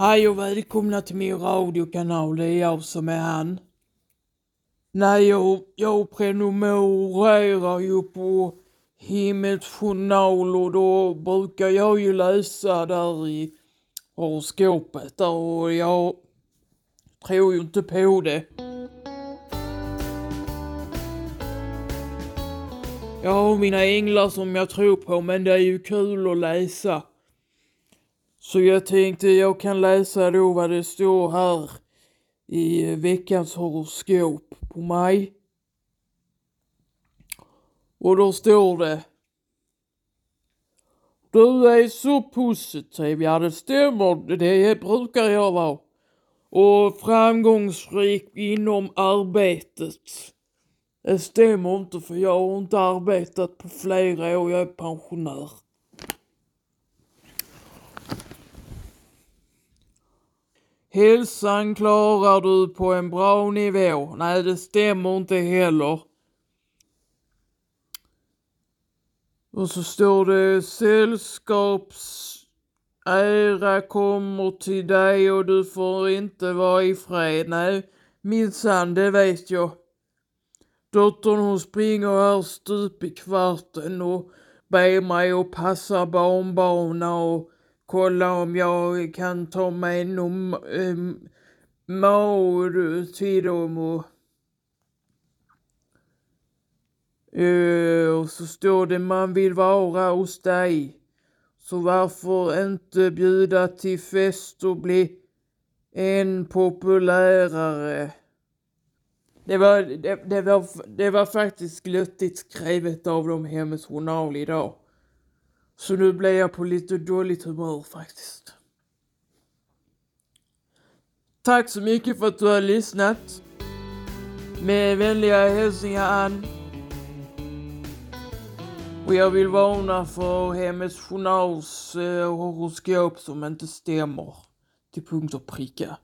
Hej och välkomna till min radiokanal, det är jag som är han. Nej, jag, jag prenumererar ju på Himmels journal och då brukar jag ju läsa där i horoskopet där och jag tror ju inte på det. Jag har mina änglar som jag tror på men det är ju kul att läsa. Så jag tänkte jag kan läsa då vad det står här i veckans horoskop på mig. Och då står det. Du är så positiv, ja det stämmer, det brukar jag vara. Och framgångsrik inom arbetet. Det stämmer inte för jag har inte arbetat på flera år, jag är pensionär. Hälsan klarar du på en bra nivå. Nej, det stämmer inte heller. Och så står det sällskaps ära kommer till dig och du får inte vara i fred. Nej, minsann, det vet jag. Dottern hon springer här stup i kvarten och ber mig att passa barnbarna och kolla om jag kan ta mig någon äh, till dem och Uh, och så står det man vill vara hos dig. Så varför inte bjuda till fest och bli än populärare? Det var, det, det, var, det var faktiskt glöttigt skrivet av dem Hemmets Journal idag. Så nu blev jag på lite dåligt humör faktiskt. Tack så mycket för att du har lyssnat. Med vänliga hälsningar Ann. Och jag vill varna för Hemmets Journals eh, horoskop som inte stämmer till punkt och pricka.